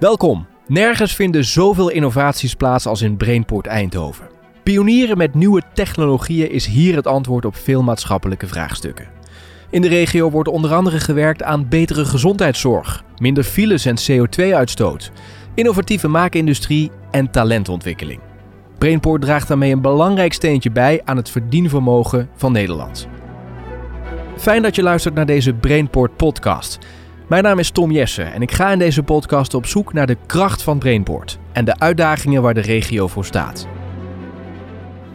Welkom. Nergens vinden zoveel innovaties plaats als in Brainport Eindhoven. Pionieren met nieuwe technologieën is hier het antwoord op veel maatschappelijke vraagstukken. In de regio wordt onder andere gewerkt aan betere gezondheidszorg, minder files en CO2-uitstoot, innovatieve maakindustrie en talentontwikkeling. Brainport draagt daarmee een belangrijk steentje bij aan het verdienvermogen van Nederland. Fijn dat je luistert naar deze Brainport podcast. Mijn naam is Tom Jessen en ik ga in deze podcast op zoek naar de kracht van Brainport en de uitdagingen waar de regio voor staat.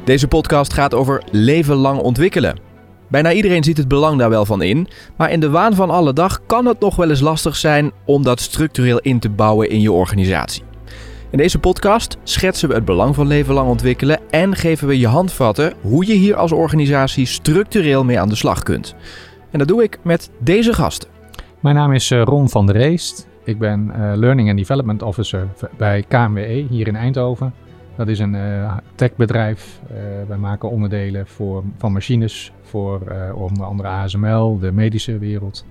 Deze podcast gaat over leven lang ontwikkelen. Bijna iedereen ziet het belang daar wel van in, maar in de waan van alle dag kan het nog wel eens lastig zijn om dat structureel in te bouwen in je organisatie. In deze podcast schetsen we het belang van leven lang ontwikkelen en geven we je handvatten hoe je hier als organisatie structureel mee aan de slag kunt. En dat doe ik met deze gasten. Mijn naam is eh, Ron van der Reest. Ik ben uh, Learning and Development Officer bij KMWE hier in Eindhoven. Dat is een uh, techbedrijf. Uh, wij maken onderdelen voor, van machines voor onder andere ASML, de medische wereld.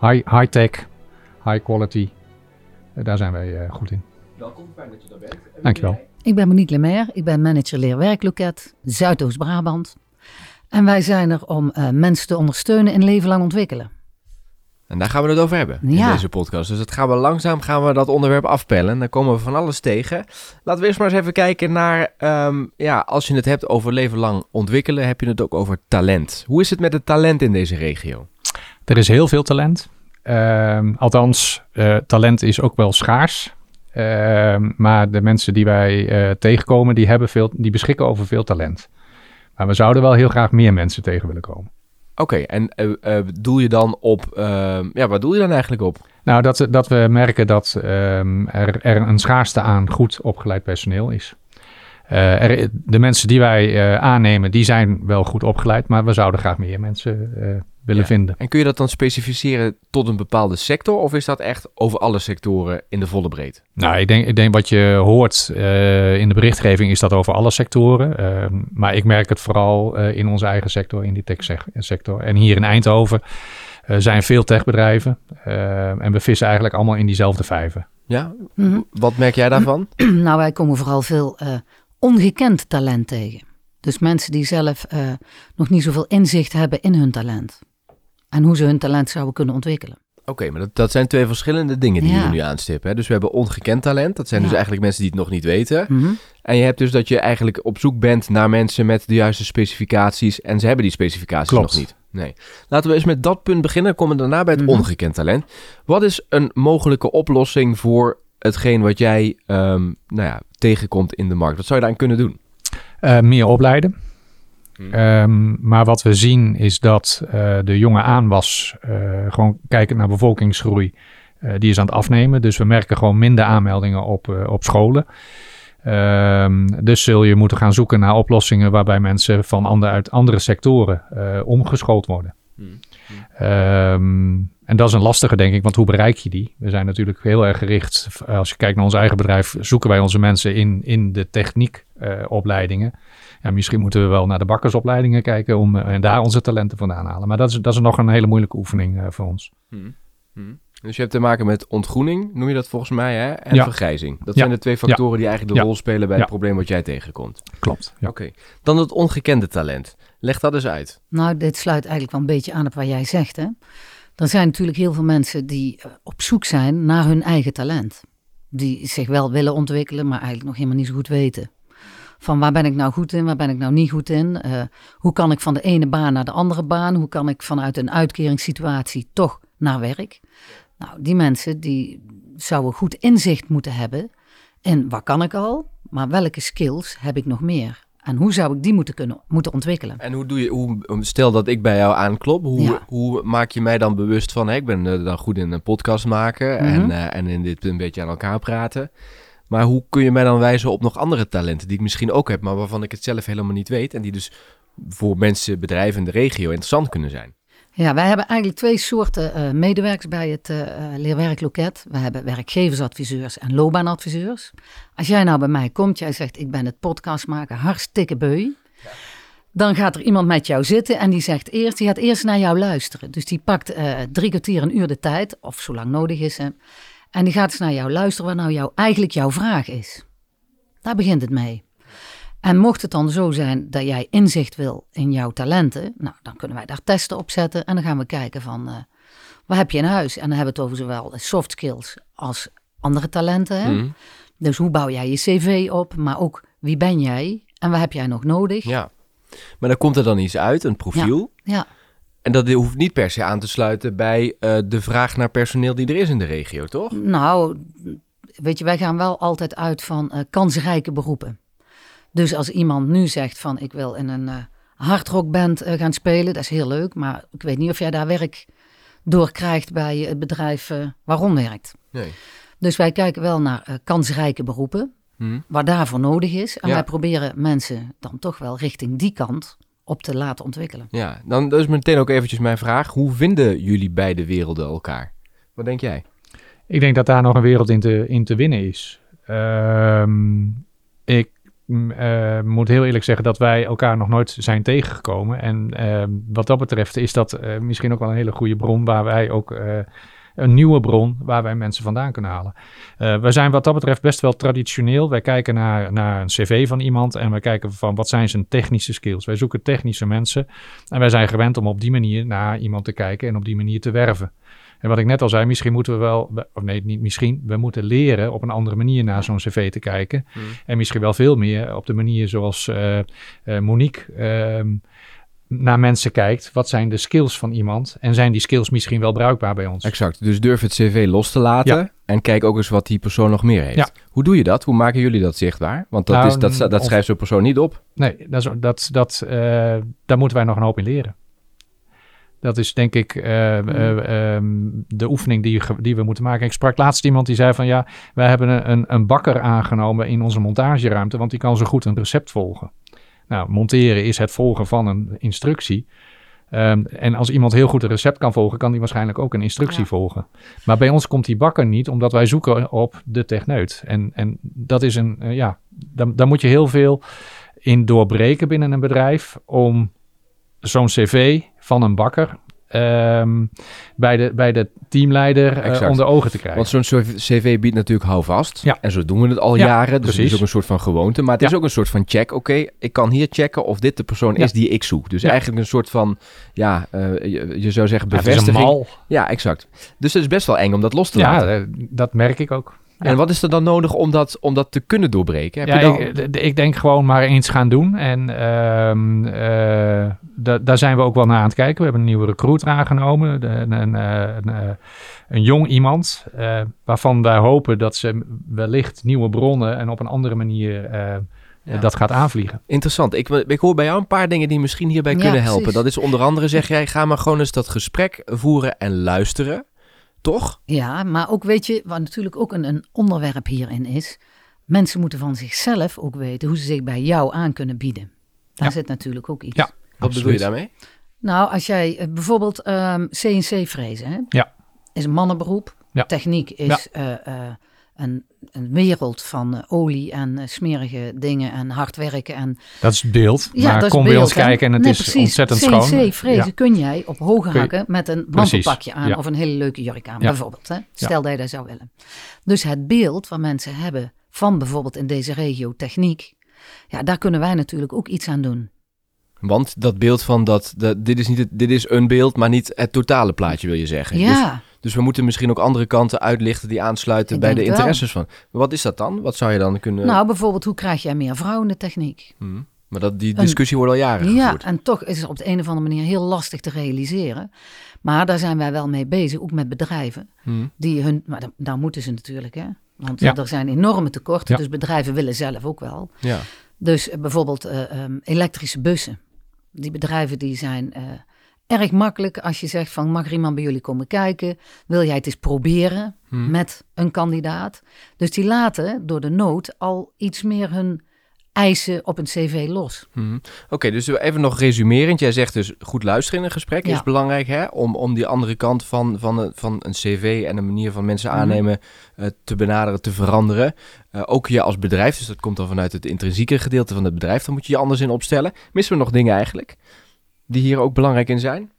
high, high tech, high quality. daar zijn wij goed in. Welkom, fijn dat je daar bent. Dankjewel. Ik ben Monique Lemaire, ik ben manager leerwerkloket Zuidoost-Brabant. En wij zijn er om mensen te ondersteunen in leven lang ontwikkelen. En daar gaan we het over hebben Ja. in deze podcast. Dus dat gaan we langzaam gaan we dat onderwerp afpellen. Dan komen we van alles tegen. Laten we eerst maar eens even kijken naar... ehm, ja, als je het hebt over leven lang ontwikkelen... heb je het ook over talent. Hoe is het met het talent in deze regio? Er is heel veel talent. Ehm, althans, eh, talent is ook wel schaars. Ehm, maar de mensen die wij eh, tegenkomen, die, hebben veel, die beschikken over veel talent. Maar we zouden wel heel graag meer mensen tegen willen komen. Oké, en eh, eh, doel je dan op... ehm, ja, wat doe je dan eigenlijk op? Nou, dat, dat we merken dat ehm, er, er een schaarste aan goed opgeleid personeel is. Eh, er, de mensen die wij eh, aannemen, die zijn wel goed opgeleid, maar we zouden graag meer mensen eh, willen Ja. vinden. En kun je dat dan specificeren tot een bepaalde sector? Of is dat echt over alle sectoren in de volle breedte? Nou, ik denk, ik denk wat je hoort eh, in de berichtgeving is dat over alle sectoren. Ehm, maar ik merk het vooral eh, in onze eigen sector, in die techsector. En hier in Eindhoven eh, zijn veel techbedrijven. Ehm, en we vissen eigenlijk allemaal in diezelfde vijven. Ja? Mhm. Wat merk jij daarvan? nou, wij komen vooral veel eh, ongekend talent tegen. Dus mensen die zelf eh, nog niet zoveel inzicht hebben in hun talent. En hoe ze hun talent zouden kunnen ontwikkelen. Oké, maar dat, dat zijn twee verschillende dingen die Ja. jullie nu aanstippen. Hè? Dus we hebben ongekend talent. Dat zijn dus eigenlijk mensen die het nog niet weten. Mhm. En je hebt dus dat je eigenlijk op zoek bent naar mensen met de juiste specificaties. En ze hebben die specificaties Klopt. nog niet. Nee. Laten we eens met dat punt beginnen. Komen we daarna bij het Mhm. ongekend talent. Wat is een mogelijke oplossing voor hetgeen wat jij ehm, nou ja, tegenkomt in de markt? Wat zou je daaraan kunnen doen? Eh, meer opleiden. Hmm. Ehm, maar wat we zien is dat eh, de jonge aanwas, eh, gewoon kijkend naar bevolkingsgroei, eh, die is aan het afnemen. Dus we merken gewoon minder aanmeldingen op, eh, op scholen. Ehm, dus zul je moeten gaan zoeken naar oplossingen waarbij mensen van ander, uit andere sectoren eh, omgeschoold worden. Hmm. Ehm, en dat is een lastige, denk ik, want hoe bereik je die? We zijn natuurlijk heel erg gericht, als je kijkt naar ons eigen bedrijf, zoeken wij onze mensen in, in de techniekopleidingen. ja, misschien moeten we wel naar de bakkersopleidingen kijken om eh, en daar onze talenten vandaan halen. Maar dat is, dat is nog een hele moeilijke oefening eh, voor ons. Hmm. Hmm. Dus je hebt te maken met ontgroening, noem je dat volgens mij, hè? en Ja. vergrijzing. Dat Ja. zijn de twee factoren die eigenlijk de Ja. rol spelen bij Ja. het probleem wat jij tegenkomt. Klopt. Ja. Oké. Dan het ongekende talent. Leg dat eens uit. Nou, dit sluit eigenlijk wel een beetje aan op wat jij zegt. Hè? Er zijn natuurlijk heel veel mensen die eh, op zoek zijn naar hun eigen talent. Die zich wel willen ontwikkelen, maar eigenlijk nog helemaal niet zo goed weten. Van waar ben ik nou goed in, waar ben ik nou niet goed in? Eh, hoe kan ik van de ene baan naar de andere baan? Hoe kan ik vanuit een uitkeringssituatie toch naar werk? Nou, die mensen die zouden goed inzicht moeten hebben in wat kan ik al, maar welke skills heb ik nog meer? En hoe zou ik die moeten, kunnen, moeten ontwikkelen? En hoe doe je, hoe, stel dat ik bij jou aanklop, hoe, Ja. hoe maak je mij dan bewust van, hè, ik ben eh, dan goed in een podcast maken en, Mhm. eh, en in dit een beetje aan elkaar praten. Maar hoe kun je mij dan wijzen op nog andere talenten die ik misschien ook heb, maar waarvan ik het zelf helemaal niet weet en die dus voor mensen, bedrijven in de regio interessant kunnen zijn? Ja, wij hebben eigenlijk twee soorten eh, medewerkers bij het eh, eh, leerwerkloket. We hebben werkgeversadviseurs en loopbaanadviseurs. Als jij nou bij mij komt, jij zegt ik ben het podcast maken hartstikke beu. Dan gaat er iemand met jou zitten en die zegt eerst, die gaat eerst naar jou luisteren. Dus die pakt eh, drie kwartier, een uur de tijd, of zo lang nodig is. Hè. En die gaat eens naar jou luisteren wat nou jou, eigenlijk jouw vraag is. Daar begint het mee. En mocht het dan zo zijn dat jij inzicht wil in jouw talenten, nou, dan kunnen wij daar testen op zetten en dan gaan we kijken van uh, wat heb je in huis? En dan hebben we het over zowel soft skills als andere talenten. Hè? Mhm. Dus hoe bouw jij je cv op, maar ook wie ben jij en wat heb jij nog nodig? Ja. Maar dan komt er dan iets uit, een profiel. Ja. En dat hoeft niet per se aan te sluiten bij eh, de vraag naar personeel die er is in de regio, toch? Nou, weet je, wij gaan wel altijd uit van eh, kansrijke beroepen. Dus als iemand nu zegt van ik wil in een uh, hardrockband gaan spelen, dat is heel leuk, maar ik weet niet of jij daar werk door krijgt bij het bedrijf waarom werkt. Nee. Dus wij kijken wel naar kansrijke beroepen, Mhm. wat daarvoor nodig is. En Ja. wij proberen mensen dan toch wel richting die kant op te laten ontwikkelen. Ja, dan is meteen ook eventjes mijn vraag. Hoe vinden jullie beide werelden elkaar? Wat denk jij? Ik denk dat daar nog een wereld in te, in te winnen is. Ehm, ik eh, moet heel eerlijk zeggen dat wij elkaar nog nooit zijn tegengekomen. En ehm, wat dat betreft is dat eh, misschien ook wel een hele goede bron waar wij ook. eh, een nieuwe bron waar wij mensen vandaan kunnen halen. Eh, we zijn wat dat betreft best wel traditioneel. Wij kijken naar, naar een cv van iemand en we kijken van wat zijn zijn technische skills. Wij zoeken technische mensen en wij zijn gewend om op die manier naar iemand te kijken en op die manier te werven. En wat ik net al zei, misschien moeten we wel, of nee, niet misschien, we moeten leren op een andere manier naar zo'n cv te kijken. Hmm. En misschien wel veel meer op de manier zoals eh, eh, Monique ehm, naar mensen kijkt. Wat zijn de skills van iemand? En zijn die skills misschien wel bruikbaar bij ons? Exact. Dus durf het cv los te laten. Ja. En kijk ook eens wat die persoon nog meer heeft. Ja. Hoe doe je dat? Hoe maken jullie dat zichtbaar? Want dat, Nou, is, dat, dat schrijft zo'n persoon niet op. Nee, dat, dat, dat, eh, daar moeten wij nog een hoop in leren. Dat is denk ik eh, eh, ehm, de oefening die, die we moeten maken. Ik sprak laatst iemand die zei van ja, wij hebben een, een, bakker aangenomen in onze montageruimte, want die kan zo goed een recept volgen. Nou, monteren is het volgen van een instructie. Ehm, en als iemand heel goed een recept kan volgen, kan die waarschijnlijk ook een instructie Ja. volgen. Maar bij ons komt die bakker niet, omdat wij zoeken op de techneut. En, en dat is een, eh, ja, daar, daar moet je heel veel in doorbreken binnen een bedrijf om zo'n cv van een bakker ehm, bij, de, bij de teamleider eh, onder ogen te krijgen. Want zo'n cv biedt natuurlijk houvast. Ja. En zo doen we het al Ja, jaren. Dus het is ook een soort van gewoonte. Maar het is Ja. ook een soort van check. Oké, ik kan hier checken of dit de persoon Ja. is die ik zoek. Dus Ja. eigenlijk een soort van, ja, eh, je, je zou zeggen Ja, het is een bevestiging. Ja, exact. Dus het is best wel eng om dat los te Ja, laten. eh, dat merk ik ook. En wat is er dan nodig om dat, om dat te kunnen doorbreken? Heb Ja, je dan... ik, denk gewoon maar eens gaan doen. En ehm, eh, da- daar zijn we ook wel naar aan het kijken. We hebben een nieuwe recruiter aangenomen. De- Een, een, eh, een, eh, een jong iemand. eh, waarvan wij hopen dat ze wellicht nieuwe bronnen en op een andere manier eh, Ja. dat gaat aanvliegen. Interessant. Ik, ik hoor bij jou een paar dingen die misschien hierbij Ja, kunnen precies. helpen. Dat is onder andere, zeg jij, ga maar gewoon eens dat gesprek voeren en luisteren. Toch? Ja, maar ook weet je, wat natuurlijk ook een, een onderwerp hierin is. Mensen moeten van zichzelf ook weten hoe ze zich bij jou aan kunnen bieden. Daar Ja. zit natuurlijk ook iets. Ja. Wat bedoel je daarmee? Nou, als jij eh, bijvoorbeeld ehm, CNC frezen, hè? Ja. is een mannenberoep. Ja. Techniek is eh, eh, een, een wereld van eh, olie en eh, smerige dingen en hard werken. En, Dat is het beeld. ja, maar dat is kom bij ons kijken en het Nee, is precies. ontzettend CNC schoon. frezen Ja. kun jij op hoge hakken met een mantelpakje aan ja. of een hele leuke jurk aan, Ja. bijvoorbeeld. Hè? Stel dat je dat zou willen. Dus het beeld wat mensen hebben van bijvoorbeeld in deze regio techniek, ja, daar kunnen wij natuurlijk ook iets aan doen. Want dat beeld van dat, dat dit, is niet het, dit is een beeld, maar niet het totale plaatje wil je zeggen. Ja, dus we moeten misschien ook andere kanten uitlichten die aansluiten Ik bij de wel. interesses van. Wat is dat dan? Wat zou je dan kunnen... nou bijvoorbeeld hoe krijg jij meer vrouwen in de techniek? Hmm. Maar dat, die discussie wordt al jaren Ja, gevoerd. en toch is het op de een of andere manier heel lastig te realiseren. Maar daar zijn wij wel mee bezig, ook met bedrijven. Hmm. Die hun, maar daar, daar moeten ze natuurlijk, hè? Want Ja. er zijn enorme tekorten, Ja. dus bedrijven willen zelf ook wel. Ja. Dus eh, bijvoorbeeld eh, ehm, elektrische bussen. Die bedrijven die zijn eh, erg makkelijk als je zegt van mag er iemand bij jullie komen kijken? Wil jij het eens proberen Hmm. met een kandidaat? Dus die laten door de nood al iets meer hun eisen op een cv los. Mhm. Oké, dus even nog resumerend. Jij zegt dus goed luisteren in een gesprek Ja. is belangrijk, hè? Om, om die andere kant van, van, een- van een cv en een manier van mensen Mhm. aannemen eh, te benaderen, te veranderen. Eh, ook je als bedrijf, dus dat komt dan vanuit het intrinsieke gedeelte van het bedrijf. Dan moet je je anders in opstellen. Missen we nog dingen eigenlijk die hier ook belangrijk in zijn?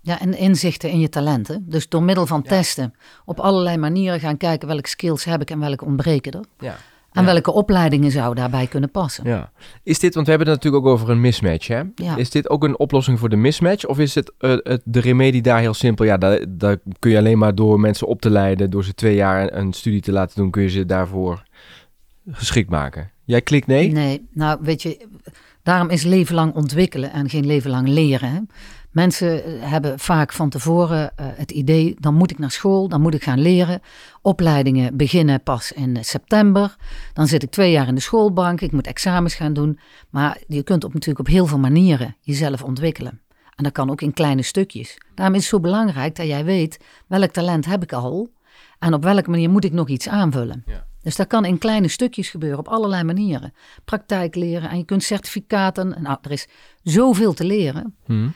Ja, en inzichten in je talenten. Dus door middel van testen op allerlei manieren gaan kijken welke skills heb ik en welke ontbreken er. Ja. En Ja. welke opleidingen zou daarbij kunnen passen. Ja. Is dit, want we hebben het natuurlijk ook over een mismatch, hè? Ja. Is dit ook een oplossing voor de mismatch? Of is het, eh, het de remedie daar heel simpel? Ja, daar, daar kun je alleen maar door mensen op te leiden, door ze twee jaar een studie te laten doen, kun je ze daarvoor geschikt maken. Jij klikt nee? Nee, nou weet je, daarom is leven lang ontwikkelen en geen leven lang leren. Mensen eh, hebben vaak van tevoren eh, het idee, dan moet ik naar school, dan moet ik gaan leren. Opleidingen beginnen pas in eh, september. Dan zit ik twee jaar in de schoolbank, ik moet examens gaan doen. Maar je kunt op, natuurlijk op heel veel manieren jezelf ontwikkelen. En dat kan ook in kleine stukjes. Daarom is het zo belangrijk dat jij weet, welk talent heb ik al? En op welke manier moet ik nog iets aanvullen? Ja. Dus dat kan in kleine stukjes gebeuren, op allerlei manieren. Praktijk leren en je kunt certificaten. Nou, er is zoveel te leren. Hm.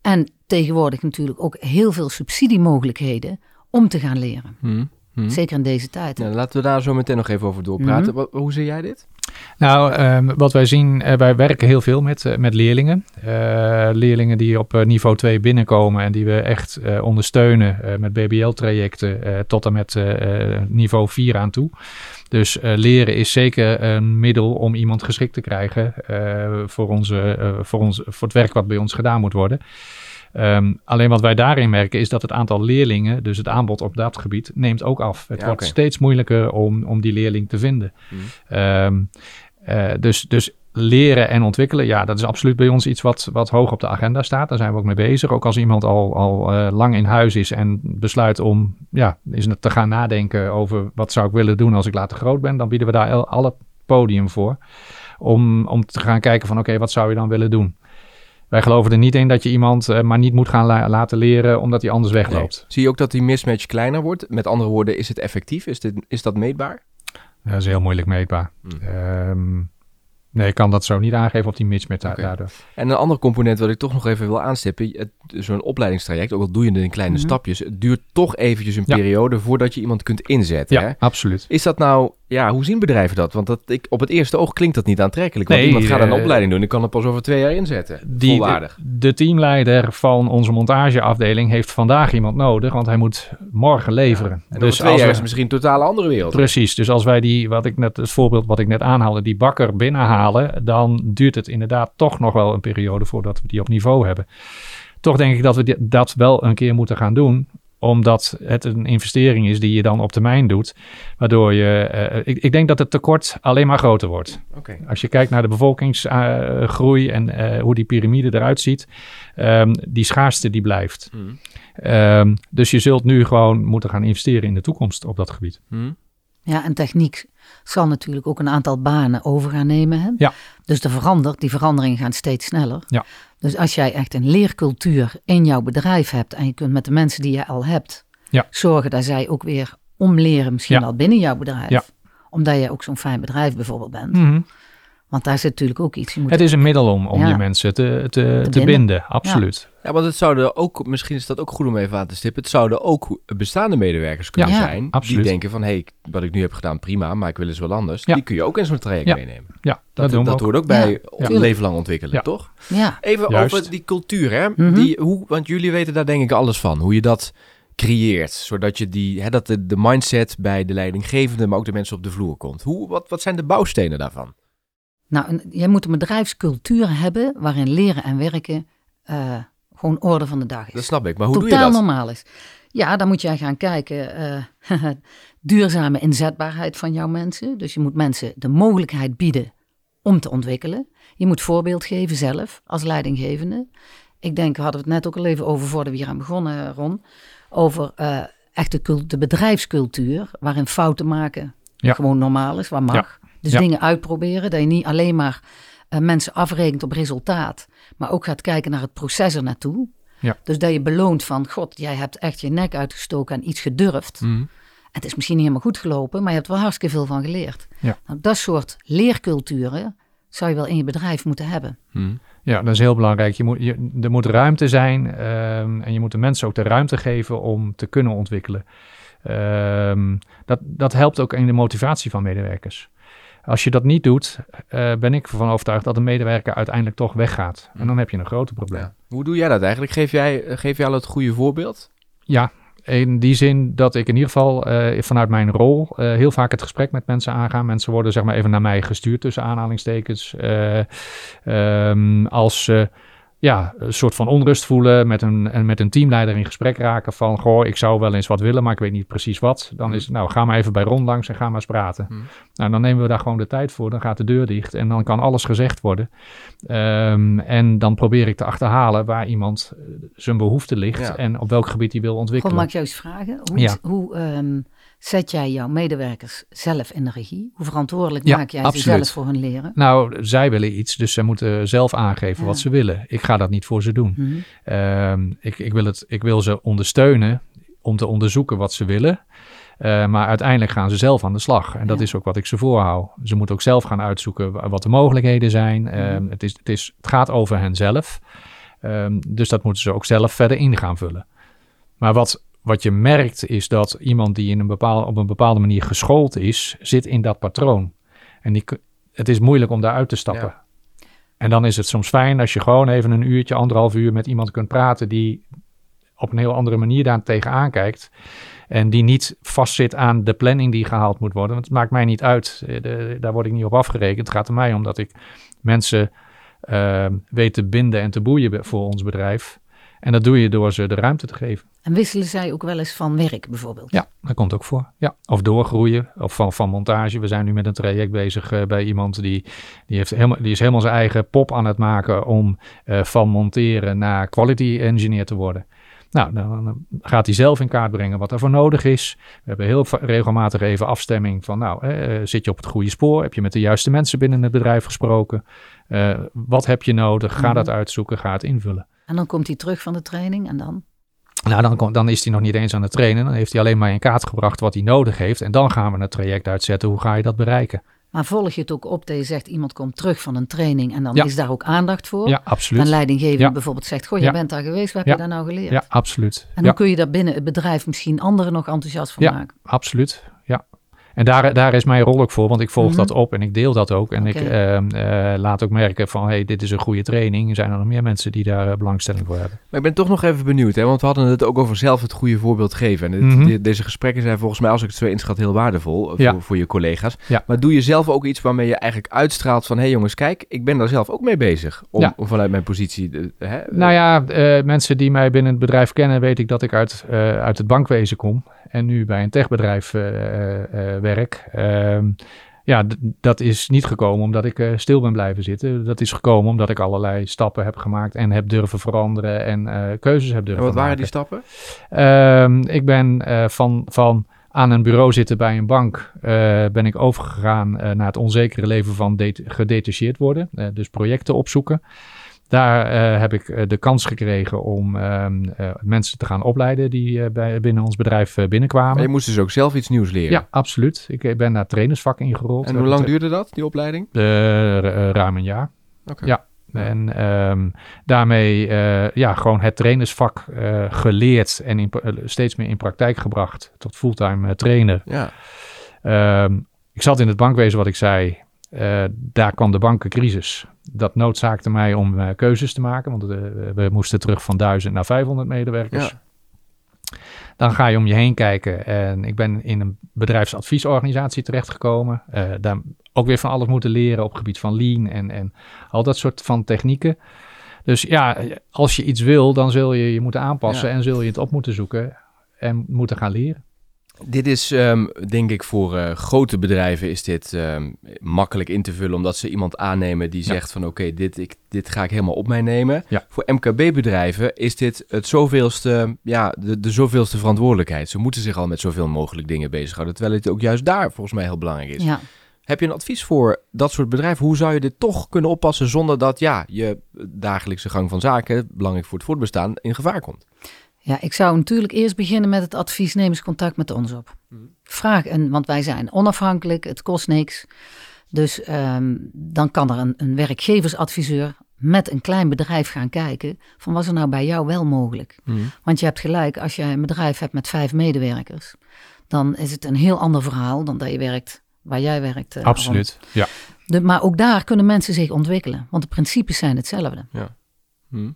En tegenwoordig natuurlijk ook heel veel subsidiemogelijkheden om te gaan leren. Hm. Hm. Zeker in deze tijd. Nou, laten we daar zo meteen nog even over doorpraten. Mhm. Hoe zie jij dit? Nou, ehm, wat wij zien, eh, wij werken heel veel met, eh, met leerlingen. Eh, leerlingen die op niveau 2 binnenkomen en die we echt ondersteunen met BBL-trajecten tot en met niveau 4 aan toe. Dus leren is zeker een middel om iemand geschikt te krijgen voor, onze, voor, ons, voor het werk wat bij ons gedaan moet worden. Ehm, alleen wat wij daarin merken is dat het aantal leerlingen, dus het aanbod op dat gebied, neemt ook af. Het Ja, wordt steeds moeilijker om, om die leerling te vinden. Hm. Ehm, eh, dus, dus leren en ontwikkelen, ja, dat is absoluut bij ons iets wat, wat hoog op de agenda staat. Daar zijn we ook mee bezig. Ook als iemand al, al eh, lang in huis is en besluit om ja, is te gaan nadenken over wat zou ik willen doen als ik later groot ben, dan bieden we daar al, al het podium voor. Om, om te gaan kijken van oké, wat zou je dan willen doen? Wij geloven er niet in dat je iemand eh, maar niet moet gaan la- laten leren omdat hij anders wegloopt. Nee. Zie je ook dat die mismatch kleiner wordt? Met andere woorden, is het effectief? Is, dit, is dat meetbaar? Dat is heel moeilijk meetbaar. Hm. Ehm, nee, ik kan dat zo niet aangeven op die mismatch Oké. daardoor. En een ander component wat ik toch nog even wil aanstippen. het- Zo'n opleidingstraject, ook al doe je het in kleine Mhm. stapjes, het duurt toch eventjes een Ja. periode voordat je iemand kunt inzetten. Ja, Hè? absoluut. Is dat nou, ja, hoe zien bedrijven dat? Want dat, ik, op het eerste oog klinkt dat niet aantrekkelijk. Want Nee, iemand gaat een eh, opleiding doen, ik kan het pas over twee jaar inzetten. Die, Volwaardig. de, de teamleider van onze montageafdeling heeft vandaag iemand nodig, want hij moet morgen leveren. En dus twee als jaar we- is misschien een totaal andere wereld. Precies, dus als wij die, wat ik net, het voorbeeld wat ik net aanhaalde, die bakker binnenhalen, dan duurt het inderdaad toch nog wel een periode voordat we die op niveau hebben. Toch denk ik dat we dat wel een keer moeten gaan doen, omdat het een investering is die je dan op termijn doet, waardoor je, eh, ik, ik denk dat het tekort alleen maar groter wordt. Oké. Als je kijkt naar de bevolkingsgroei en eh, hoe die piramide eruit ziet, ehm, die schaarste die blijft. Hm. Ehm, dus je zult nu gewoon moeten gaan investeren in de toekomst op dat gebied. Hm. Ja, en techniek zal natuurlijk ook een aantal banen over gaan nemen. Hè? Ja. Dus de verandert, die veranderingen gaan steeds sneller. Ja. Dus als jij echt een leercultuur in jouw bedrijf hebt en je kunt met de mensen die je al hebt Ja. zorgen dat zij ook weer omleren, misschien Ja. wel binnen jouw bedrijf. Ja. Omdat je ook zo'n fijn bedrijf bijvoorbeeld bent. Mhm. Want daar zit natuurlijk ook iets. Je moet Het is een middel om, om je mensen te, te, te, binden. binden. absoluut. Ja, want het zouden ook, misschien is dat ook goed om even aan te stippen, het zouden ook bestaande medewerkers kunnen Ja, zijn. absoluut. Die denken van, hé, hey, wat ik nu heb gedaan, prima, maar ik wil eens wel anders. Ja. Die kun je ook in zo'n traject Ja. meenemen. Ja, dat, Dat, doen we dat ook. hoort ook bij Ja, leven lang ontwikkelen, Ja. toch? Ja, Even Juist. over die cultuur, hè? Mhm. Die, hoe, want jullie weten daar denk ik alles van. Hoe je dat creëert, zodat je die, hè, dat de, de mindset bij de leidinggevende, maar ook de mensen op de vloer komt. Hoe, wat, wat zijn de bouwstenen daarvan? nou, jij moet een bedrijfscultuur hebben waarin leren en werken eh, gewoon orde van de dag is. Dat snap ik, maar hoe doe totaal je dat? normaal is. Ja, dan moet jij gaan kijken. eh, duurzame inzetbaarheid van jouw mensen. Dus je moet mensen de mogelijkheid bieden om te ontwikkelen. Je moet voorbeeld geven zelf als leidinggevende. Ik denk, we hadden het net ook al even over voordat we hier aan begonnen, Ron. Over eh echt de, de bedrijfscultuur, waarin fouten maken Ja. gewoon normaal is, wat mag. Dus Ja. dingen uitproberen, dat je niet alleen maar mensen afrekent op resultaat, maar ook gaat kijken naar het proces er naartoe. Ja. Dus dat je beloont van, god, jij hebt echt je nek uitgestoken en iets gedurfd. Mhm. Het is misschien niet helemaal goed gelopen, maar je hebt er wel hartstikke veel van geleerd. Ja. Nou, dat soort leerculturen zou je wel in je bedrijf moeten hebben. Mhm. Ja, dat is heel belangrijk. Je moet, je, er moet ruimte zijn ehm, en je moet de mensen ook de ruimte geven om te kunnen ontwikkelen. Ehm, dat, dat helpt ook in de motivatie van medewerkers. Als je dat niet doet, eh, ben ik ervan overtuigd dat de medewerker uiteindelijk toch weggaat. En dan heb je een groter probleem. Ja. Hoe doe jij dat eigenlijk? Geef jij, eh, geef jij al het goede voorbeeld? Ja, in die zin dat ik in ieder geval eh, vanuit mijn rol heel vaak het gesprek met mensen aanga. Mensen worden zeg maar even naar mij gestuurd tussen aanhalingstekens. Eh, ehm, als ze ja, een soort van onrust voelen met een, en met een teamleider in gesprek raken van... goh, ik zou wel eens wat willen, maar ik weet niet precies wat. Dan is het, nou, ga maar even bij Ron langs en ga maar eens praten. Hmm. Nou, dan nemen we daar gewoon de tijd voor. Dan gaat de deur dicht en dan kan alles gezegd worden. Ehm, en dan probeer ik te achterhalen waar iemand eh, zijn behoefte ligt... Ja. en op welk gebied hij wil ontwikkelen. mag ik jou eens vragen? Hoe, Ja. hoe ehm, zet jij jouw medewerkers zelf in de regie? Hoe verantwoordelijk Ja, maak jij absoluut. ze zelf voor hun leren? Nou, zij willen iets, dus zij moeten zelf aangeven Ja. wat ze willen. Ik ga dat niet voor ze doen. Mhm. Ehm, ik, ik, wil het, ik wil ze ondersteunen om te onderzoeken wat ze willen. Eh, maar uiteindelijk gaan ze zelf aan de slag. En dat Ja. is ook wat ik ze voorhoud. Ze moeten ook zelf gaan uitzoeken wa- wat de mogelijkheden zijn. Ehm, het, is, het, is, het gaat over henzelf. Ehm, dus dat moeten ze ook zelf verder in gaan vullen. Maar wat, wat je merkt is dat iemand die in een bepaal, op een bepaalde manier geschoold is, zit in dat patroon. En die, het is moeilijk om daaruit te stappen. Ja. En dan is het soms fijn als je gewoon even een uurtje, anderhalf uur met iemand kunt praten die op een heel andere manier daar tegenaan kijkt. En die niet vastzit aan de planning die gehaald moet worden. Want het maakt mij niet uit. Eh, de- daar word ik niet op afgerekend. Het gaat er mij om dat ik mensen eh, weet te binden en te boeien voor ons bedrijf. En dat doe je door ze de ruimte te geven. En wisselen zij ook wel eens van werk bijvoorbeeld? Ja, dat komt ook voor. Ja. Of doorgroeien, of van, van montage. We zijn nu met een traject bezig eh, bij iemand die, die, heeft helemaal, die is helemaal zijn eigen pop aan het maken om eh, van monteren naar quality engineer te worden. Nou, dan gaat hij zelf in kaart brengen wat ervoor nodig is. We hebben heel regelmatig even afstemming van, nou, eh, zit je op het goede spoor? Heb je met de juiste mensen binnen het bedrijf gesproken? Wat heb je nodig? Ga Mhm. dat uitzoeken, ga het invullen. En dan komt hij terug van de training en dan? Nou, dan, kom- dan is hij nog niet eens aan het trainen. Dan heeft hij alleen maar in kaart gebracht wat hij nodig heeft. En dan gaan we het traject uitzetten. Hoe ga je dat bereiken? Maar volg je het ook op dat je zegt iemand komt terug van een training en dan Ja. is daar ook aandacht voor? Ja, Een absoluut. leidinggevende Ja. bijvoorbeeld zegt, goh, je Ja. bent daar geweest, wat heb je daar nou geleerd? Ja, absoluut. En hoe kun je daar binnen het bedrijf misschien anderen nog enthousiast van Ja. maken? absoluut. Ja. En daar, daar is mijn rol ook voor, want ik volg Mhm. dat op en ik deel dat ook. En ik ehm, eh, laat ook merken van, hey, dit is een goede training. Zijn er nog meer mensen die daar eh, belangstelling voor hebben? Maar ik ben toch nog even benieuwd, hè? want we hadden het ook over zelf het goede voorbeeld geven. En dit- Mhm. deze gesprekken zijn volgens mij, als ik het zo inschat, heel waardevol eh, Ja. voor, voor je collega's. Ja. Maar doe je zelf ook iets waarmee je eigenlijk uitstraalt van... hé hey jongens, kijk, ik ben daar zelf ook mee bezig. Om, Ja. om vanuit mijn positie... hè, Nou ja, eh, mensen die mij binnen het bedrijf kennen, weet ik dat ik uit, eh, uit het bankwezen kom. En nu bij een techbedrijf eh, eh, eh, werk. Ehm, ja, dat is niet gekomen omdat ik stil ben blijven zitten. Dat is gekomen omdat ik allerlei stappen heb gemaakt en heb durven veranderen en keuzes heb en durven wat waren maken. die stappen? Ehm, ik ben van, van aan een bureau zitten bij een bank, ben ik overgegaan naar het onzekere leven van det- gedetacheerd worden. Dus projecten opzoeken. Daar eh, heb ik eh, de kans gekregen om ehm, eh, mensen te gaan opleiden die bij, binnen ons bedrijf binnenkwamen. Maar je moest dus ook zelf iets nieuws leren. Ja, absoluut. Ik ben naar trainersvak ingerold. En hoe lang duurde dat, die opleiding? Ruim een jaar. Oké. Ja. En ehm, daarmee uh, ja, gewoon het trainersvak uh, geleerd en in, uh, steeds meer in praktijk gebracht tot fulltime trainer. Ja. Um, ik zat in het bankwezen, wat ik zei. Uh, daar kwam de bankencrisis. Dat noodzaakte mij om uh, keuzes te maken, want we, we moesten terug van 1000 naar 500 medewerkers. Ja. Dan ga je om je heen kijken en ik ben in een bedrijfsadviesorganisatie terechtgekomen. Daar ook weer van alles moeten leren op het gebied van lean en, en al dat soort van technieken. Dus ja, als je iets wil, dan zul je je moeten aanpassen ja. en zul je het op moeten zoeken en moeten gaan leren. Dit is, um, denk ik, voor uh, grote bedrijven is dit um, makkelijk in te vullen, omdat ze iemand aannemen die ja. zegt van oké, okay, dit, ik, dit ga ik helemaal op mij nemen. Ja. Voor MKB-bedrijven is dit het zoveelste, ja, de, de zoveelste verantwoordelijkheid. Ze moeten zich al met zoveel mogelijk dingen bezighouden, terwijl het ook juist daar volgens mij heel belangrijk is. Ja. Heb je een advies voor dat soort bedrijven? Hoe zou je dit toch kunnen oppassen zonder dat ja, je dagelijkse gang van zaken, belangrijk voor het voortbestaan, in gevaar komt? Ja, ik zou natuurlijk eerst beginnen met het advies: neem eens contact met ons op. Hmm. Vraag, en, want wij zijn onafhankelijk, het kost niks. Dus um, dan kan er een, een, werkgeversadviseur met een klein bedrijf gaan kijken van was er nou bij jou wel mogelijk. Hmm. Want je hebt gelijk, als je een bedrijf hebt met vijf medewerkers, dan is het een heel ander verhaal dan dat je werkt waar jij werkt. eh, Absoluut, ja. De, maar ook daar kunnen mensen zich ontwikkelen, want de principes zijn hetzelfde. Hm.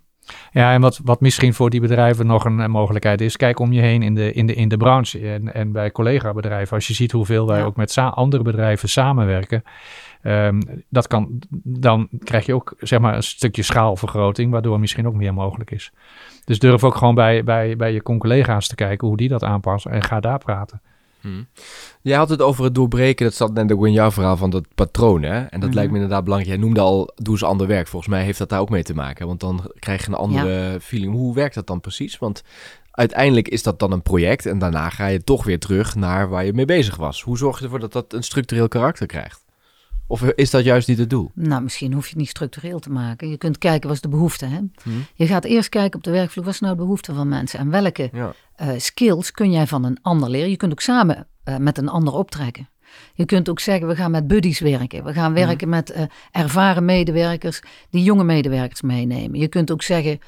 Ja, en wat, wat misschien voor die bedrijven nog een, mogelijkheid is, kijk om je heen in de, in de, in de branche en, en bij collega-bedrijven. Als je ziet hoeveel wij Ja. ook met andere bedrijven samenwerken, ehm, dat kan, dan krijg je ook zeg maar, een stukje schaalvergroting, waardoor misschien ook meer mogelijk is. Dus durf ook gewoon bij, bij, bij je collega's te kijken hoe die dat aanpassen en ga daar praten. Hm. Jij had het over het doorbreken, dat zat net ook in jouw verhaal van dat patroon, hè? En dat Mhm. lijkt me inderdaad belangrijk. Jij noemde al, doe eens ander werk. Volgens mij heeft dat daar ook mee te maken, want dan krijg je een andere feeling. Hoe werkt dat dan precies? Want uiteindelijk is dat dan een project en daarna ga je toch weer terug naar waar je mee bezig was. Hoe zorg je ervoor dat dat een structureel karakter krijgt? Of is dat juist niet het doel? Nou, misschien hoef je het niet structureel te maken. Je kunt kijken, wat is de behoefte? Hè? Hm. Je gaat eerst kijken op de werkvloer, wat is nou de behoefte van mensen? En welke Ja. eh, skills kun jij van een ander leren? Je kunt ook samen eh, met een ander optrekken. Je kunt ook zeggen, we gaan met buddies werken. We gaan werken met eh, ervaren medewerkers die jonge medewerkers meenemen. Je kunt ook zeggen,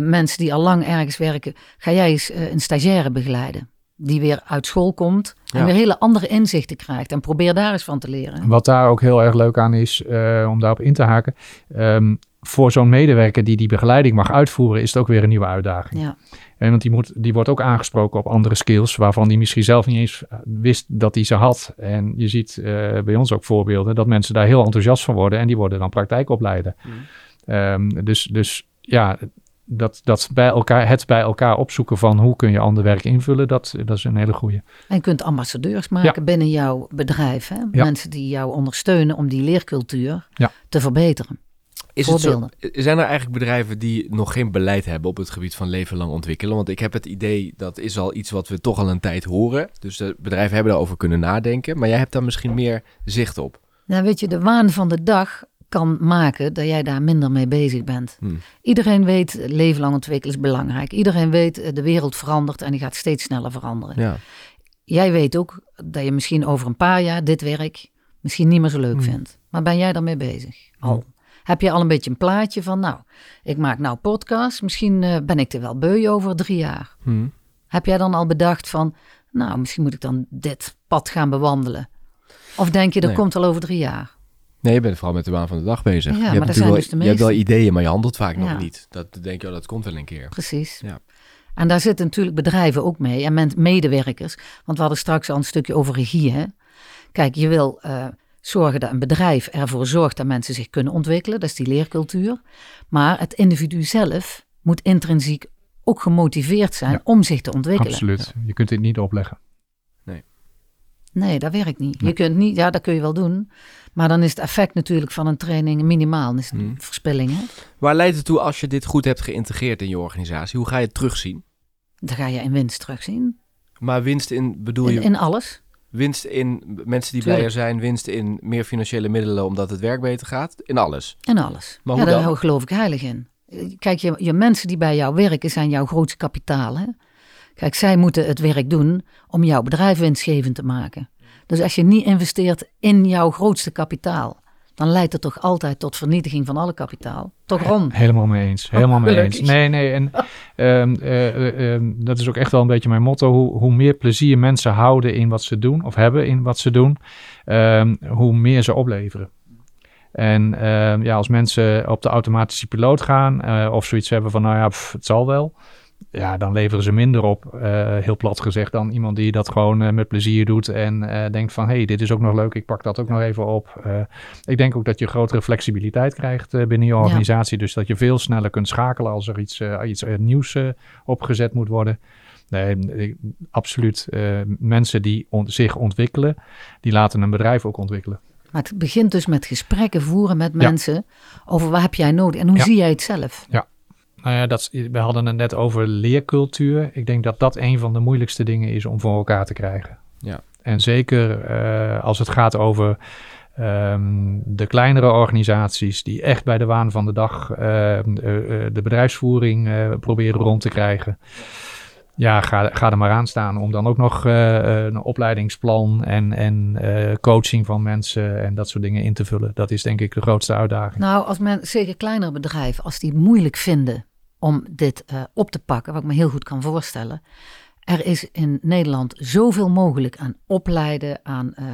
mensen die al lang ergens werken, ga jij eens een stagiaire begeleiden. Die weer uit school komt en Ja. weer hele andere inzichten krijgt. En probeer daar eens van te leren. Wat daar ook heel erg leuk aan is, eh, om daarop in te haken, ehm, voor zo'n medewerker die die begeleiding mag uitvoeren, is het ook weer een nieuwe uitdaging. Ja, En want die, moet, die wordt ook aangesproken op andere skills waarvan die misschien zelf niet eens eh, wist dat hij ze had. En je ziet eh, bij ons ook voorbeelden dat mensen daar heel enthousiast van worden en die worden dan praktijkopleider. Ehm, dus, dus ja, dat, dat bij elkaar, het bij elkaar opzoeken van hoe kun je ander werk invullen, dat, dat is een hele goede. En je kunt ambassadeurs maken binnen jouw bedrijf. Hè? Ja. Mensen die jou ondersteunen om die leercultuur Ja. te verbeteren. Is het zo, Voorbeelden. zijn er eigenlijk bedrijven die nog geen beleid hebben op het gebied van leven lang ontwikkelen? Want ik heb het idee dat is al iets wat we toch al een tijd horen. Dus de bedrijven hebben daarover kunnen nadenken. Maar jij hebt daar misschien meer zicht op. Nou, weet je, de waan van de dag kan maken dat jij daar minder mee bezig bent. Hm. Iedereen weet, leven lang ontwikkelen is belangrijk. Iedereen weet, eh, de wereld verandert en die gaat steeds sneller veranderen. Ja. Jij weet ook dat je misschien over een paar jaar dit werk misschien niet meer zo leuk Hm. vindt. Maar ben jij daarmee bezig? Al. Heb je al een beetje een plaatje van, nou, ik maak nou podcast. Misschien eh, ben ik er wel beu over drie jaar. Heb jij dan al bedacht van, nou, misschien moet ik dan dit pad gaan bewandelen? Of denk je, dat Nee. komt al over drie jaar? Nee, je bent vooral met de baan van de dag bezig. Ja, je maar hebt zijn wel, dus de je hebt wel ideeën, maar je handelt vaak nog niet. Dat denk je, oh, dat komt wel een keer. Precies. Ja. En daar zitten natuurlijk bedrijven ook mee en medewerkers. Want we hadden straks al een stukje over regie. Hè? Kijk, je wil eh, zorgen dat een bedrijf ervoor zorgt dat mensen zich kunnen ontwikkelen. Dat is die leercultuur. Maar het individu zelf moet intrinsiek ook gemotiveerd zijn Ja. om zich te ontwikkelen. Absoluut. Je kunt dit niet opleggen. Nee, dat werkt niet. Nee. Je kunt niet, ja, dat kun je wel doen. Maar dan is het effect natuurlijk van een training minimaal. Dan is het Hmm. verspilling. Hè? Waar leidt het toe als je dit goed hebt geïntegreerd in je organisatie? Hoe ga je het terugzien? Dan ga je in winst terugzien. Maar winst in, bedoel In, je in alles. winst in mensen die Tuurlijk. blijer zijn, winst in meer financiële middelen omdat het werk beter gaat? In alles. In alles. Maar ja, hoe daar dan? geloof ik heilig in. Kijk, je, je mensen die bij jou werken zijn jouw grootste kapitaal. Hè? Kijk, zij moeten het werk doen om jouw bedrijf winstgevend te maken. Dus als je niet investeert in jouw grootste kapitaal, dan leidt het toch altijd tot vernietiging van alle kapitaal. Toch Ron? Helemaal mee eens. Helemaal mee eens. Nee, nee. En ehm, eh, eh, ehm, dat is ook echt wel een beetje mijn motto. Hoe, hoe meer plezier mensen houden in wat ze doen, of hebben in wat ze doen, ehm, hoe meer ze opleveren. En ehm, ja, als mensen op de automatische piloot gaan, eh, of zoiets hebben van, nou ja, pff, het zal wel. Ja, dan leveren ze minder op, eh, heel plat gezegd, dan iemand die dat gewoon eh, met plezier doet en eh, denkt van, hé, hey, dit is ook nog leuk, ik pak dat ook nog even op. Ik denk ook dat je grotere flexibiliteit krijgt binnen je Ja. organisatie, dus dat je veel sneller kunt schakelen als er iets, iets nieuws opgezet moet worden. Nee, absoluut. Mensen die on- zich ontwikkelen, die laten een bedrijf ook ontwikkelen. Maar het begint dus met gesprekken voeren met Ja. mensen over wat heb jij nodig en hoe Ja. zie jij het zelf. Nou ja, dat, we hadden het net over leercultuur. Ik denk dat dat een van de moeilijkste dingen is om voor elkaar te krijgen. Ja. En zeker eh, als het gaat over ehm, de kleinere organisaties die echt bij de waan van de dag eh, eh, eh, de bedrijfsvoering eh, proberen rond te krijgen. Ja, ga, ga er maar aan staan om dan ook nog eh, een opleidingsplan en, en eh, coaching van mensen en dat soort dingen in te vullen. Dat is denk ik de grootste uitdaging. Nou, als men, zeker kleinere bedrijven, als die het moeilijk vinden om dit eh, op te pakken, wat ik me heel goed kan voorstellen. Er is in Nederland zoveel mogelijk aan opleiden, aan uh,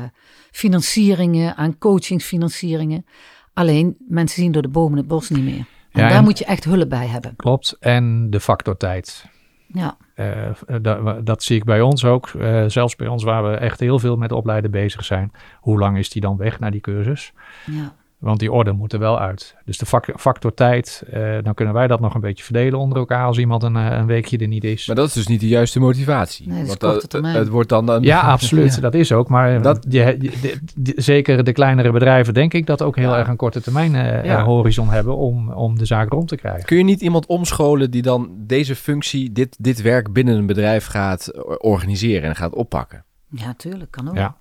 financieringen, aan coachingsfinancieringen. Alleen mensen zien door de bomen het bos niet meer. En daar moet je echt hulp bij hebben. Klopt. En de factor tijd. Ja. Uh, dat, dat, zie ik bij ons ook. Uh, zelfs bij ons waar we echt heel veel met opleiden bezig zijn. Hoe lang is die dan weg naar die cursus? Ja. Want die orde moet er wel uit. Dus de factor tijd, uh, dan kunnen wij dat nog een beetje verdelen onder elkaar als iemand een, een, weekje er niet is. Maar dat is dus niet de juiste motivatie. Nee, Want dat, het, het wordt dan een... Ja, absoluut. ja. Dat is ook. Maar dat, je, de, de, zeker de kleinere bedrijven, denk ik, dat ook heel ja. erg een korte termijn uh, ja. horizon hebben om, om de zaak rond te krijgen. Kun je niet iemand omscholen die dan deze functie, dit, dit werk binnen een bedrijf gaat organiseren en gaat oppakken? Ja, tuurlijk. Kan ook. Ja.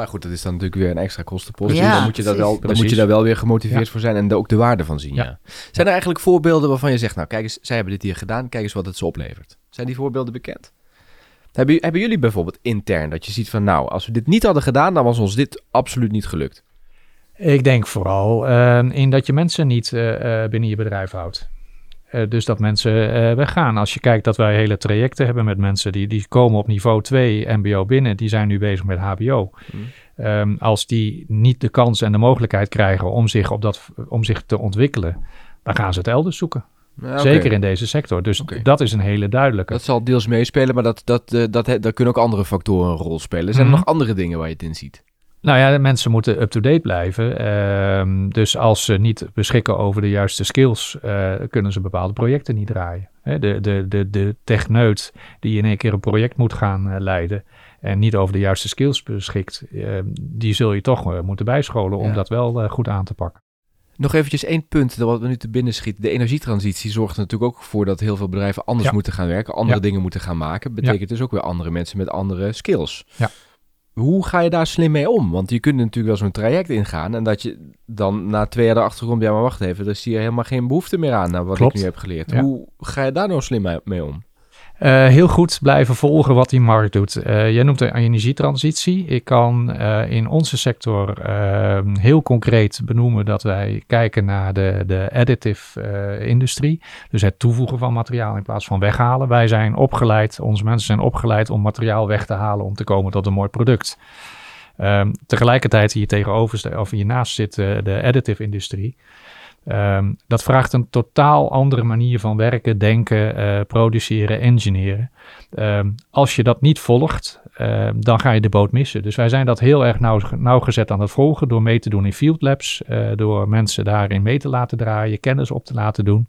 Maar goed, dat is dan natuurlijk weer een extra kostenpost. Ja, dus dan moet je, dat wel, dan moet je daar wel weer gemotiveerd ja. voor zijn en de, ook de waarde van zien. Ja. ja. Zijn er eigenlijk voorbeelden waarvan je zegt, nou kijk eens, zij hebben dit hier gedaan, kijk eens wat het ze oplevert. Zijn die voorbeelden bekend? Hebben, hebben jullie bijvoorbeeld intern dat je ziet van, nou, als we dit niet hadden gedaan, dan was ons dit absoluut niet gelukt? Ik denk vooral uh, in dat je mensen niet uh, binnen je bedrijf houdt. Uh, dus dat mensen uh, weggaan. Als je kijkt dat wij hele trajecten hebben met mensen die, die komen op niveau 2 MBO binnen, die zijn nu bezig met HBO. Mm. Um, als die niet de kans en de mogelijkheid krijgen om zich, op dat, om zich te ontwikkelen, dan gaan ze het elders zoeken. Ja, okay. Zeker in deze sector. Dus okay. dat is een hele duidelijke. Dat zal deels meespelen, maar dat, dat, uh, dat, dat kunnen ook andere factoren een rol spelen. Zijn er mm -hmm. nog andere dingen waar je het in ziet? Nou ja, mensen moeten up-to-date blijven. Uh, dus als ze niet beschikken over de juiste skills, uh, kunnen ze bepaalde projecten niet draaien. Hè, de, de, de, de techneut die in één keer een project moet gaan uh, leiden en niet over de juiste skills beschikt, ehm, die zul je toch eh, moeten bijscholen om ja. dat wel goed aan te pakken. Nog eventjes één punt wat we nu te binnen schieten. De energietransitie zorgt er natuurlijk ook voor dat heel veel bedrijven anders ja. moeten gaan werken, andere ja. dingen moeten gaan maken. Betekent dus ook weer andere mensen met andere skills. Ja. Hoe ga je daar slim mee om? Want je kunt natuurlijk wel zo'n traject ingaan en dat je dan na twee jaar erachter komt, ja maar wacht even, er is hier helemaal geen behoefte meer aan naar wat Klopt. ik nu heb geleerd. Ja. Hoe ga je daar nou slim mee om? Uh, heel goed blijven volgen wat die markt doet. Uh, jij noemt de energietransitie. Ik kan uh, in onze sector heel concreet benoemen dat wij kijken naar de, de additive industrie. Dus het toevoegen van materiaal in plaats van weghalen. Wij zijn opgeleid, onze mensen zijn opgeleid om materiaal weg te halen om te komen tot een mooi product. Um, tegelijkertijd hier tegenover of hiernaast zit de additive industrie. Um, dat vraagt een totaal andere manier van werken, denken, uh, produceren, engineeren. Um, als je dat niet volgt, uh, dan ga je de boot missen. Dus wij zijn dat heel erg nauw, nauwgezet aan het volgen door mee te doen in field labs, uh, door mensen daarin mee te laten draaien, kennis op te laten doen.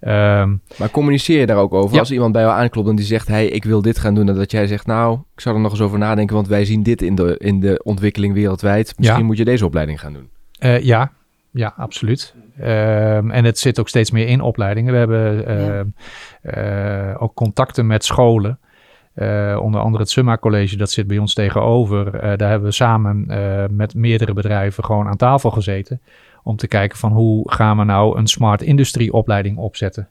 Um, maar communiceer je daar ook over? Ja. Als iemand bij jou aanklopt en die zegt, hey, ik wil dit gaan doen, en dat jij zegt, nou, ik zou er nog eens over nadenken, want wij zien dit in de, in de ontwikkeling wereldwijd. Misschien ja. moet je deze opleiding gaan doen. ja, ja, absoluut. Um, en het zit ook steeds meer in opleidingen. We hebben uh, ja. uh, ook contacten met scholen. Uh, onder andere het Summa College, dat zit bij ons tegenover. daar hebben we samen met meerdere bedrijven gewoon aan tafel gezeten. Om te kijken van hoe gaan we nou een smart industrie opleiding opzetten.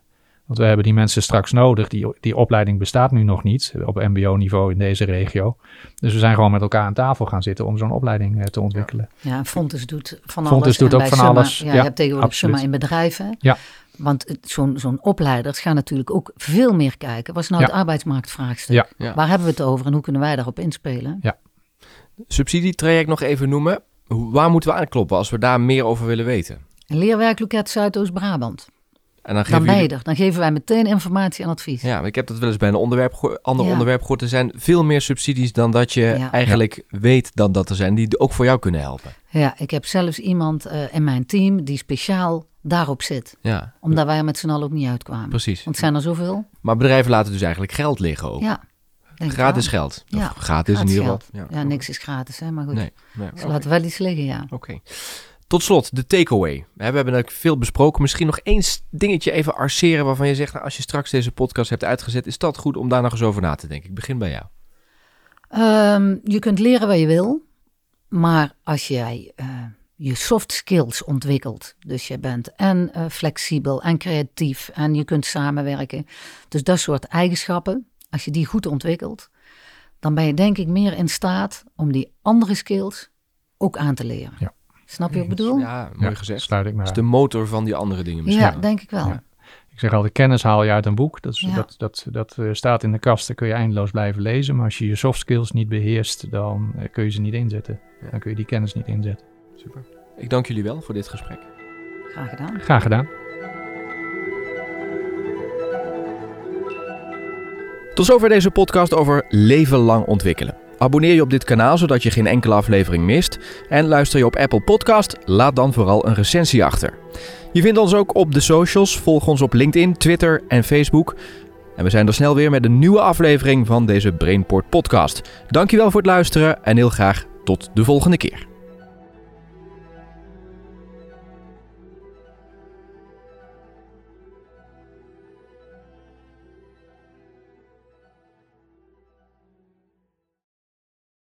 Want we hebben die mensen straks nodig. Die, die opleiding bestaat nu nog niet op mbo-niveau in deze regio. Dus we zijn gewoon met elkaar aan tafel gaan zitten om zo'n opleiding uh, te ontwikkelen. Ja, Fontes doet van Fontes alles. doet ook van Summa, alles. Ja, je hebt tegenwoordig Summa in bedrijven. Ja. Want zo'n zo'n opleiders gaan natuurlijk ook veel meer kijken. Wat is nou Ja. het arbeidsmarktvraagstuk? Ja. Ja. Waar hebben we het over en hoe kunnen wij daarop inspelen? Ja. Subsidietraject nog even noemen. Waar moeten we aankloppen als we daar meer over willen weten? Een leerwerkloket Zuidoost-Brabant. En dan Dan geven jullie... Dan geven wij meteen informatie en advies. Ja, maar ik heb dat wel eens bij een onderwerp, geho- ander Ja. onderwerp gehoord. Er zijn veel meer subsidies dan dat je Ja. eigenlijk weet dan dat er zijn, die ook voor jou kunnen helpen. Ja, ik heb zelfs iemand eh, in mijn team die speciaal daarop zit. Ja, Omdat wij er met z'n allen ook niet uitkwamen. precies. Want het zijn er zoveel. Maar bedrijven laten dus eigenlijk geld liggen ook. Ja. Gratis wel. geld. Ja, Of gratis, in ieder geval. Ja, niks is gratis, hè? maar goed. Nee, nee. Ze laten wel iets liggen, ja. Oké. Tot slot, de takeaway. We hebben natuurlijk veel besproken. Misschien nog één dingetje even arceren waarvan je zegt... Nou, als je straks deze podcast hebt uitgezet... is dat goed om daar nog eens over na te denken. Ik begin bij jou. Ehm, je kunt leren wat je wil, maar als jij eh, je soft skills ontwikkelt, dus je bent en eh, flexibel en creatief en je kunt samenwerken, dus dat soort eigenschappen, als je die goed ontwikkelt, dan ben je denk ik meer in staat om die andere skills ook aan te leren. Ja. Snap je wat ik bedoel? Ja, Ja, mooi Ja, gezegd. Sluit ik Dat is de motor van die andere dingen misschien. denk ik wel. Ja. Ik zeg altijd, kennis haal je uit een boek. Dat, is, Ja. dat, dat, dat eh, staat in de kast, daar kun je eindeloos blijven lezen. Maar als je je soft skills niet beheerst, dan eh, kun je ze niet inzetten. Ja. Dan kun je die kennis niet inzetten. Super. Ik dank jullie wel voor dit gesprek. Graag gedaan. Graag gedaan. Tot zover deze podcast over leven lang ontwikkelen. Abonneer je op dit kanaal zodat je geen enkele aflevering mist. En luister je op Apple Podcast, laat dan vooral een recensie achter. Je vindt ons ook op de socials. Volg ons op LinkedIn, Twitter en Facebook. En we zijn er snel weer met een nieuwe aflevering van deze Brainport podcast. Dankjewel voor het luisteren en heel graag tot de volgende keer.